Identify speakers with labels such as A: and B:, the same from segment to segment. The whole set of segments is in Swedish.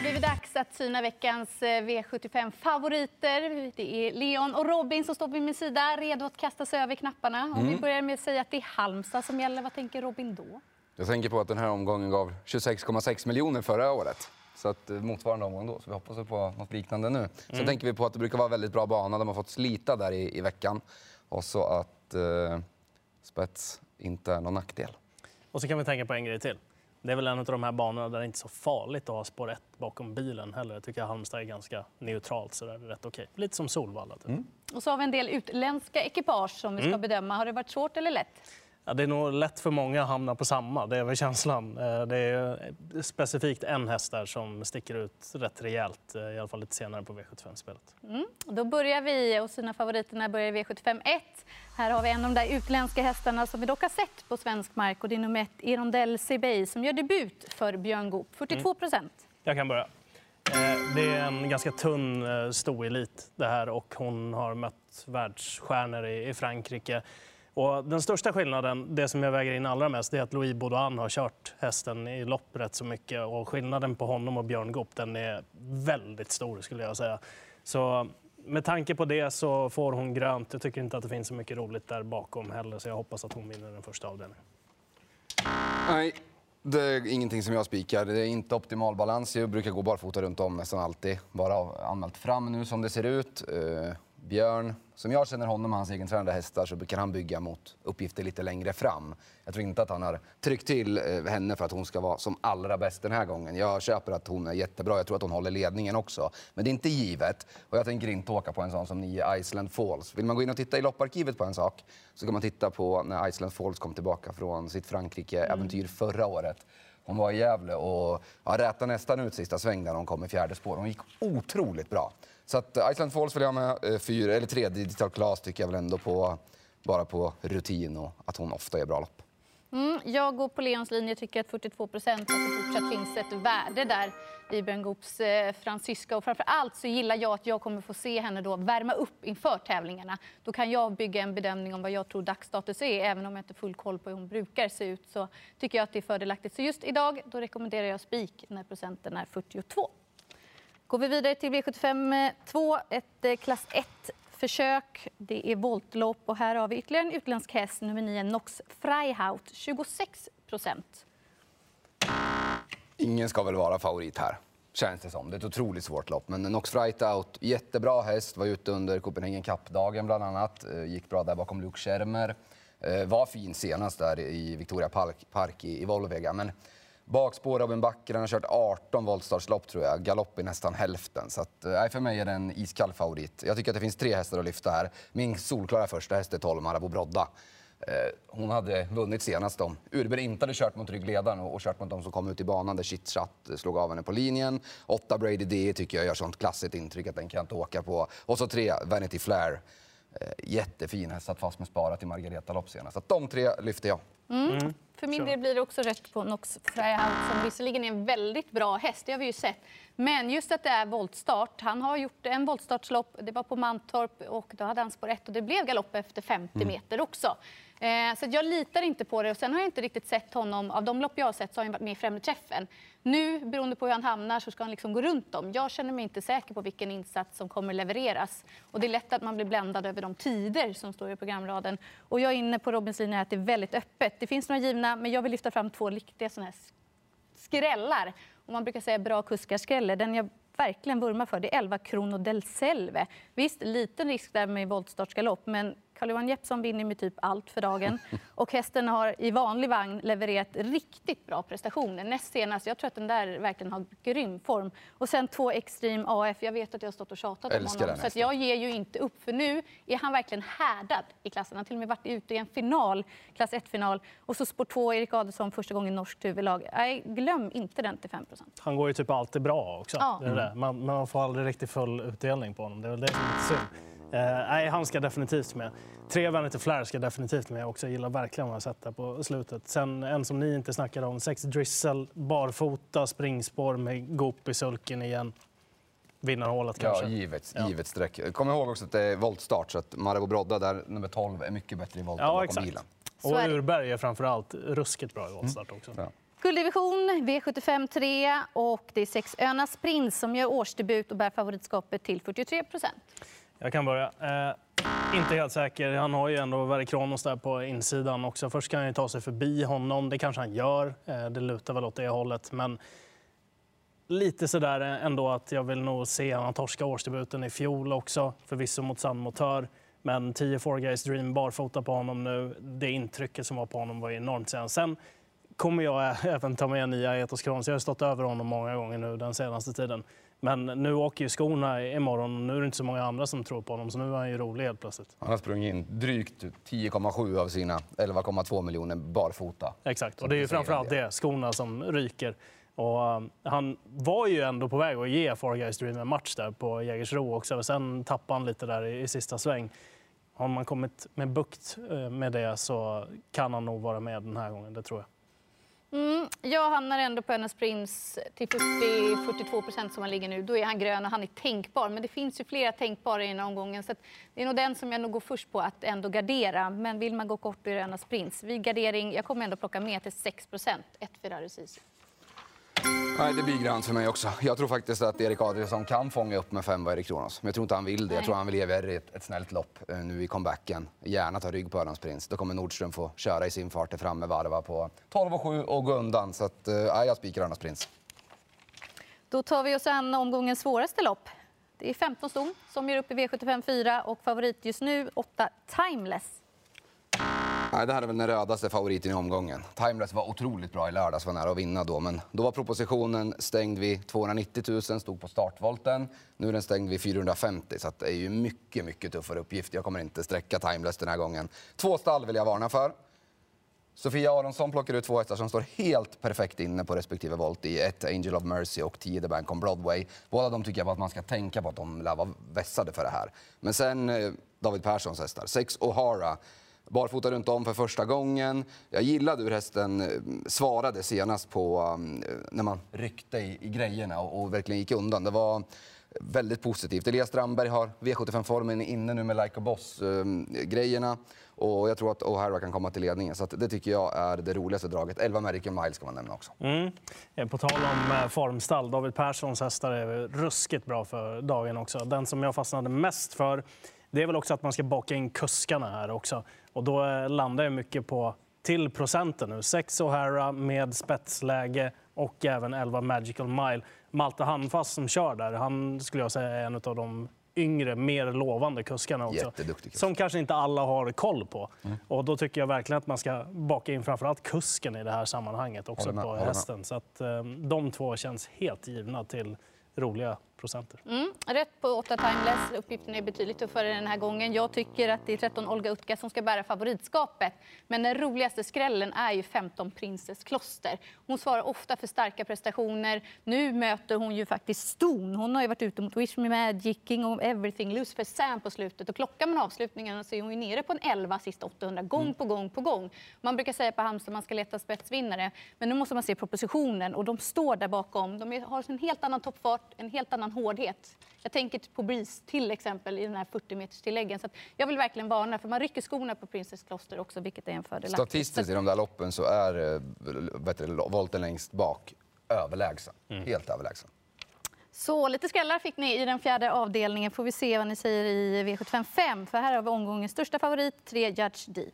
A: har blivit dags att syna veckans eh, V75-favoriter. Det är Leon och Robin som står vid min sida, redo att kasta sig över knapparna. Om vi börjar med att säga att det är Halmstad som gäller, vad tänker Robin då?
B: Jag tänker på att den här omgången gav 26,6 miljoner förra året. Så att eh, motsvarande omgång då, så vi hoppas på något liknande nu. Sen tänker vi på att det brukar vara väldigt bra bana, de har fått slita där i, i veckan. Och så att eh, spets inte är någon nackdel.
C: Och så kan vi tänka på en grej till. Det är väl en av de här banorna där det inte är så farligt att ha spår 1 bakom bilen heller. Jag tycker Halmstad är ganska neutralt, så det är rätt okej. Lite som Solvalla. Typ.
A: Och så har vi en del utländska ekipage som vi ska bedöma. Har det varit svårt eller lätt?
C: Ja, det är nog lätt för många att hamna på samma, det är väl känslan. Eh, Det är specifikt en häst där som sticker ut rätt rejält, eh, i alla fall lite senare på V75-spelet.
A: Då börjar vi, och sina favoriterna börjar i V75 1. Här har vi en av de där utländska hästarna som vi dock har sett på svensk mark. Och det är nummer ett, Erondel Sebey, som gör debut för Björn Goop. 42 procent.
C: Jag kan börja. Eh, Det är en ganska tunn stoelit det här och hon har mött världsstjärnor i Frankrike. Och den största skillnaden, det som jag väger in allra mest, det är att Louis Baudouin har kört hästen i lopp rätt så mycket. Och skillnaden på honom och Björn Goop, den är väldigt stor skulle jag säga. Så med tanke på det så får hon grönt. Jag tycker inte att det finns så mycket roligt där bakom heller, så jag hoppas att hon vinner den första avdelningen.
B: Nej, det är ingenting som jag spikar. Det är inte optimal balans. Jag brukar gå barfota runt om nästan alltid. Bara anmält fram nu som det ser ut. Eh, Björn, som jag känner honom och hans egentränade hästar så brukar han bygga mot uppgifter lite längre fram. Jag tror inte att han har tryckt till eh, henne för att hon ska vara som allra bäst den här gången. Jag köper att hon är jättebra. Jag tror att hon håller ledningen också. Men det är inte givet. Och jag tänker inte åka på en sån som 9 Iceland Falls. Vill man gå in och titta i lopparkivet på en sak så kan man titta på när Iceland Falls kom tillbaka från sitt Frankrike-äventyr förra året. Hon var i Gävle och ja, rätade nästan ut sista sväng där hon kom i fjärde spår. Hon gick otroligt bra. Så att eh, Iceland Falls vill jag med. Eh, Fyra, eller tre Digital Class tycker jag väl ändå på, bara på rutin och att hon ofta gör bra lopp.
A: Mm, jag går på Leons linje. Jag tycker att 42 procent att det fortsatt finns ett värde där i Björn Goops eh, fransyska. Och framför allt så gillar jag att jag kommer få se henne då värma upp inför tävlingarna. Då kan jag bygga en bedömning om vad jag tror dagsstatus är. Även om jag inte har full koll på hur hon brukar se ut så tycker jag att det är fördelaktigt. Så just idag då rekommenderar jag spik när procenten är 42. Går vi vidare till V75 2, ett eh, klass 1-försök. Det är voltlopp och här har vi ytterligare en utländsk häst, nummer 9, Nox Freihaut, 26 procent.
B: Ingen ska väl vara favorit här, känns det som. Det är ett otroligt svårt lopp. Men Nox Freihaut, jättebra häst. Var ute under Copenhagen Cup-dagen bland annat. Eh, gick bra där bakom Luke Schermer. Eh, var fin senast där i Victoria Park, Park i, i Volvega. Men bakspår av en backe, den har kört 18 voltstartslopp tror jag. Galopp i nästan hälften. Så att, eh, för mig är det en iskall favorit. Jag tycker att det finns tre hästar att lyfta här. Min solklara första häst är 12 Marabou Brodda. Eh, Hon hade vunnit senast om Urber inte hade kört mot ryggledaren och, och kört mot de som kom ut i banan där Chitchat eh, slog av henne på linjen. Åtta Brady D tycker jag gör sånt klassiskt intryck att den kan jag inte åka på. Och så tre Vanity Flair. Eh, jättefin häst, satt fast med sparat i Margareta-lopp senast. Så att de tre lyfter jag.
A: För min del blir det också rätt på Nox Freihaut som visserligen är en väldigt bra häst, det har vi ju sett. Men just att det är voltstart. Han har gjort en voltstartslopp, det var på Mantorp och då hade han spår 1 och det blev galopp efter 50 meter också. Eh, så att jag litar inte på det och sen har jag inte riktigt sett honom, av de lopp jag har sett så har han varit med i främre träffen. Nu, beroende på hur han hamnar, så ska han liksom gå runt dem. Jag känner mig inte säker på vilken insats som kommer levereras. Och det är lätt att man blir bländad över de tider som står i programraden. Och jag är inne på Robins linje att det är väldigt öppet. Det finns några givna, men jag vill lyfta fram två riktiga sådana här skrällar. Och man brukar säga bra kuskar skräller. Den jag verkligen vurmar för det är 11 Krono del Selve. Visst, liten risk där med voltstartsgalopp, men Carl-Johan Jeppsson vinner med typ allt för dagen. Och hästen har i vanlig vagn levererat riktigt bra prestationer. Näst senast, jag tror att den där verkligen har grym form. Och sen två Extreme AF. Jag vet att jag har stått och tjatat om honom. Så jag ger ju inte upp. För nu är han verkligen härdad i klassen. Han har till och med varit ute i en final, klass 1-final. Och så spår 2, Erik Adelsson, första gången norskt huvudlag. Nej, glöm inte den till 5%
C: Han går ju typ alltid bra också.
A: Ja.
C: Det är det. Man, man får aldrig riktigt full utdelning på honom. Det är väl det som är lite synd. Eh, nej, han ska definitivt med. Tre Vanity Flair ska definitivt med också. Jag gillar verkligen vad jag sett där på slutet. Sen en som ni inte snackade om, Sex Drizzle, barfota, springspår med Goop i sulken igen. Vinnarhålet kanske.
B: Ja, givet,
C: Ja.
B: givet streck. Kom ihåg också att det är voltstart, så att Marabou Brodda där, nummer 12, är mycket bättre i volt än
C: Ja,
B: bakom
C: exakt.
B: bilen.
C: Och. Urberg är framför allt ruskigt bra i voltstart också.
B: Ja.
A: Gulddivision, V75 3 och det är sex Önas Prins som gör årsdebut och bär favoritskapet till 43 procent.
C: Jag kan börja. Eh, inte helt säker. Han har ju ändå Verikronos där på insidan också. Först kan han ju ta sig förbi honom. Det kanske han gör. Eh, det lutar väl åt det hållet. Men lite sådär ändå att jag vill nog se han torska årsdebuten i fjol också. Förvisso mot Sandmotör. Men 10 Four Guys Dream barfota på honom nu. Det intrycket som var på honom var enormt. Sen, sen kommer jag även ta med nya Etos Kronos. Jag har stått över honom många gånger nu den senaste tiden. Men nu åker ju skorna imorgon och nu är det inte så många andra som tror på honom så nu är han ju rolig helt plötsligt.
B: Han har sprungit in drygt 10,7 av sina 11,2 miljoner barfota.
C: Exakt, och det är ju framförallt det, skorna som ryker. Och um, han var ju ändå på väg att ge Far Guys Dream en match där på Jägersro också. Sen tappade han lite där i, i sista sväng. Har man kommit med bukt eh, med det så kan han nog vara med den här gången, det tror jag.
A: Mm, jag hamnar ändå på Önas Prins till 40-42 procent som han ligger nu. Då är han grön och han är tänkbar. Men det finns ju flera tänkbara i den här omgången. Så det är nog den som jag nog går först på att ändå gardera. Men vill man gå kort i Önas Prins. Vid gardering, jag kommer ändå plocka med till 6 procent, ett Ferrari Sisu.
B: Nej, det blir grönt för mig också. Jag tror faktiskt att Erik Adielsson kan fånga upp med fem Erik Kronos. Men jag tror inte han vill det. Jag tror han vill ge Verri ett, ett snällt lopp eh, nu i comebacken. Gärna ta rygg på Ölands Prins. Då kommer Nordström få köra i sin fart framme, varva på 12 och 7 och gå undan. Så att, eh, jag spikar Ölands Prins.
A: Då tar vi oss an omgångens svåraste lopp. Det är 15 ston som gör upp i V75 4 och favorit just nu 8 Timeless.
B: Nej, det här är väl den rödaste favoriten i omgången. Timeless var otroligt bra i lördags, var nära att vinna då. Men då var propositionen stängd vid 290 000, stod på startvolten. Nu är den stängd vid 450 så det är ju mycket, mycket tuffare uppgift. Jag kommer inte sträcka Timeless den här gången. Två stall vill jag varna för. Sofia Aronsson plockar ut två hästar som står helt perfekt inne på respektive volt i ett Angel of Mercy och 10 The Bank on Broadway. Båda de tycker jag att man ska tänka på att de lär vara vässade för det här. Men sen eh, David Perssons hästar. 6 O'Hara barfota runt om för första gången. Jag gillade hur hästen eh, svarade senast på um, eh, när man ryckte i, i grejerna och, och, verkligen gick undan. Det var väldigt positivt. Elias Strandberg har V75-formen inne nu med Like a Boss-grejerna. Ehm, um, och jag tror att O'Hara kan komma till ledningen. Så det tycker jag är det roligaste draget. 11 American Miles ska man nämna också.
C: Mm. Eh, på tal om formstall, David Perssons hästar är ruskigt bra för dagen också. Den som jag fastnade mest för det är väl också att man ska baka in kuskarna här också. Och då eh, landar jag mycket på till procenten nu. 6 O'Hara med spetsläge och även 11 Magical Mile. Malte Handfast som kör där, han skulle jag säga är en av de yngre, mer lovande kuskarna också. Som kanske inte alla har koll på. Mm. Och då tycker jag verkligen att man ska baka in framförallt kusken i det här sammanhanget också på hästen. Så att um, de två känns helt givna till roliga procenter.
A: Mm, rätt på 8 timeless. Uppgiften är betydligt tuffare den här gången. Jag tycker att det är 13 Olga Utka som ska bära favoritskapet. Men den roligaste skrällen är ju 15 Princess Kloster. Hon svarar ofta för starka prestationer. Nu möter hon ju faktiskt Ston. Hon har ju varit ute mot Wish Me Magic, King of Everything, Lucifer Sam på slutet. Och klockar man avslutningen så är hon ju nere på en 11 sista 800 gång mm. på gång på gång. Man brukar säga på Halmstad att man ska leta spetsvinnare. Men nu måste man se propositionen och de står där bakom. De har en helt annan toppfart, en helt annan hårdhet. Jag tänker på Breeze till exempel i den här 40 meters tilläggen. Så jag vill verkligen varna för man rycker skorna på Princess Kloster också vilket är en fördel.
B: Statistiskt i de där loppen så är eh, volten längst bak överlägsen. Mm. Helt överlägsen.
A: Så lite skrällar fick ni i den fjärde avdelningen. Får vi se vad ni säger i V755. För här har vi omgångens största favorit, 3 Judge D.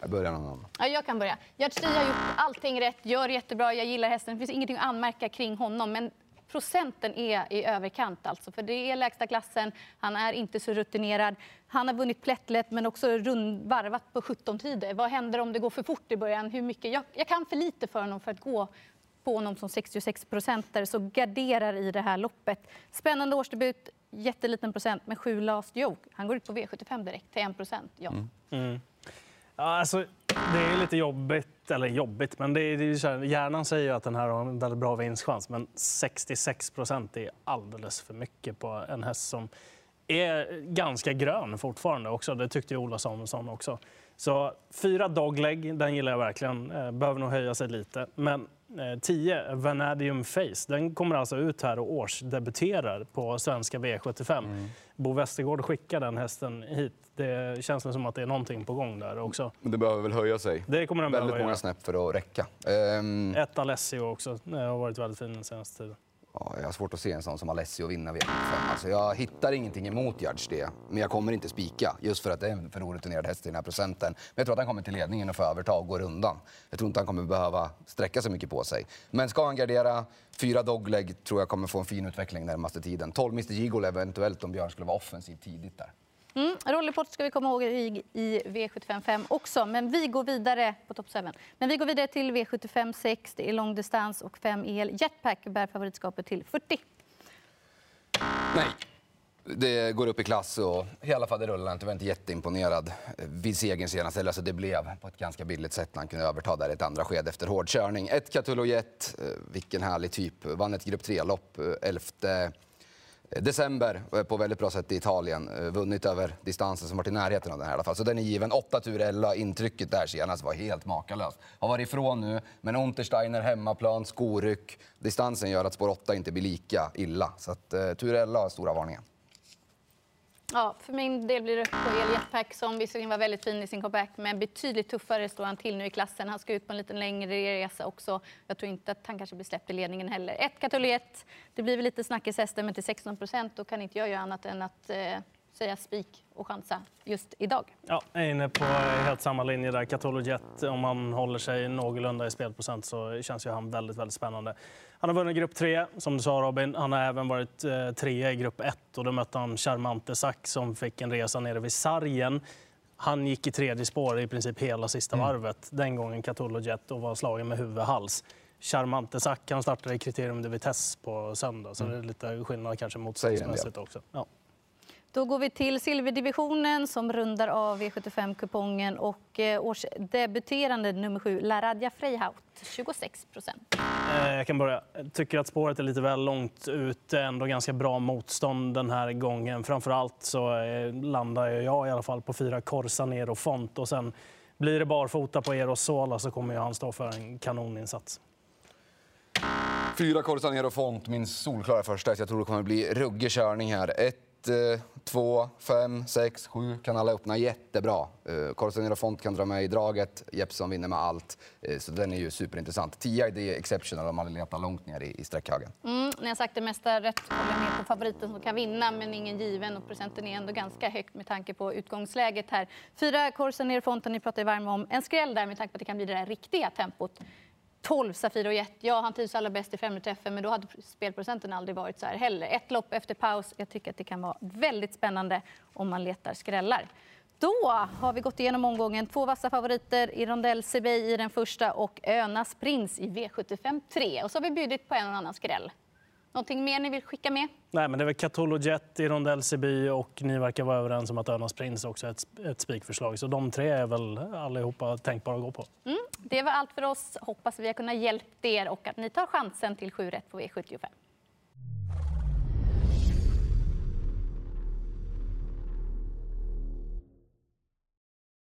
B: Jag börjar någon annan.
A: Ja, jag kan börja. Judge D har gjort allting rätt, gör jättebra, jag gillar hästen. Det finns ingenting att anmärka kring honom. Men procenten är i överkant. Alltså, för det är lägsta klassen, han är inte så rutinerad. Han har vunnit plättlätt men också rund, varvat på 17 tider. Vad händer om det går för fort i början? Hur mycket? Jag, jag kan för lite för honom för att gå på honom som 66 procentare så garderar i det här loppet. Spännande årsdebut, jätteliten procent med sju last joke. Han går ut på V75 direkt till 1 procent. Ja. Mm. Mm.
C: Ja, alltså, det är lite jobbigt, eller jobbigt, men det är, det är så här, hjärnan säger ju att den här har en väldigt bra vinstchans. Men 66 procent är alldeles för mycket på en häst som är ganska grön fortfarande också. Det tyckte Ola Samuelsson också. Så fyra dogleg, den gillar jag verkligen. Eh, behöver nog höja sig lite. Men 10, Vanadium Face. Den kommer alltså ut här och årsdebuterar på svenska V75. Mm. Bo Westergård skickar den hästen hit. Det känns som att det är någonting på gång där också.
B: Men det behöver väl höja sig?
C: Det kommer den
B: Väldigt många snäpp för att räcka.
C: Um... Ett Alessio också. Det har varit väldigt fin den senaste tiden.
B: Ja, jag har svårt att se en sån som Alessio vinna V75. Alltså, jag hittar ingenting emot Judge det, men jag kommer inte spika. Just för att det är en för orutinerad häst i den här procenten. Men jag tror att han kommer till ledningen och får överta och går undan. Jag tror inte han kommer behöva sträcka så mycket på sig. Men ska han gardera, fyra dogleg tror jag kommer få en fin utveckling närmaste tiden. 12 Mr Gigol eventuellt om Björn skulle vara offensiv tidigt där.
A: Mm, Rollyport ska vi komma ihåg i, i V755 också, men vi går vidare på Top 7. Men vi går vidare till V75 6, det är långdistans och 5 el. Jetpack bär favoritskapet till 40.
B: Nej. Det går upp i klass och i alla fall det rullar inte. Jag var inte jätteimponerad vid segern senast. Eller alltså det blev på ett ganska billigt sätt när han kunde överta där ett andra sked efter hård körning. Ett Catullo Jet, eh, vilken härlig typ. Vann ett grupp 3-lopp eh, Elfte. Eh, december eh, på väldigt bra sätt i Italien. Eh, vunnit över distansen som varit i närheten av den här i alla fall. Så den är given. Åtta tur 11. Intrycket där senast var helt makalöst. Har varit ifrån nu, men Untersteiner hemmaplan, skoryck. Distansen gör att spår 8 inte blir lika illa. Så att, eh, tur 11 har stora varningen.
A: Ja, för min del blir det på Jetpack som visserligen var väldigt fin i sin comeback men betydligt tuffare står han till nu i klassen. Han ska ut på en lite längre resa också. Jag tror inte att han kanske blir släppt i ledningen heller. Ett Katoliet, det blir väl lite snackishästen men till 16 procent då kan inte jag göra annat än att eh, säga spik och chansa just idag.
C: Ja, jag är inne på helt samma linje där. Katolojet, om man håller sig någorlunda i spelprocent så känns ju han väldigt, väldigt spännande. Han har vunnit grupp 3, som du sa Robin. Han har även varit eh, trea i grupp 1 och då mötte han Charmante Sack som fick en resa nere vid sargen. Han gick i tredje spår i princip hela sista mm. varvet, den gången Jet och var slagen med huvud och hals. Charmante Sack, han startade i Kriterium de Vitesse på söndag, så mm. det är lite skillnad kanske motståndsmässigt också. Ja.
A: Då går vi till silverdivisionen som rundar av V75-kupongen och eh, årsdebuterande nummer sju, Laradja Freihaut, 26 procent.
C: Eh, jag kan börja. Jag tycker att spåret är lite väl långt ut. Ändå ganska bra motstånd den här gången. Framför allt så eh, landar jag i alla fall på fyra Corsa Nero Font och sen blir det barfota på Eros Sola så kommer han stå för en kanoninsats.
B: Fyra Corsa Nero Font, min solklara första. Jag tror det kommer bli ruggig körning här. Ett 1, 2, 5, 6, 7 kan alla öppna jättebra. Eh, uh, Corsenero Font kan dra med i draget, Jeppson vinner med allt. Uh, så den är ju superintressant. 10 är exceptional om man letar långt ner i, i sträckhögen.
A: Mm, ni har sagt det mesta rätt. Håller med på favoriten som kan vinna, men ingen given. Och procenten är ändå ganska högt med tanke på utgångsläget här. Fyra Corsenero Fonten, ni pratar ju varmt om. En skräll där med tanke på att det kan bli det där riktiga tempot. 12 Safir och Jet. Ja, han trivs allra bäst i 500 men då hade spelprocenten aldrig varit så här heller. Ett lopp efter paus. Jag tycker att det kan vara väldigt spännande om man letar skrällar. Då har vi gått igenom omgången. Två vassa favoriter i Rondell CBI i den första och Önas Prins i V75 3. Och så har vi bjudit på en och annan skräll. Någonting mer ni vill skicka med?
C: Nej, men det är väl Catolo Jet i Rondell Siby och ni verkar vara överens om att Önas Prins också är ett, ett spikförslag. Så de tre är väl allihopa tänkbara att gå på.
A: Mm, det var allt för oss. Hoppas vi har kunnat hjälpa er och att ni tar chansen till 7 rätt på V75.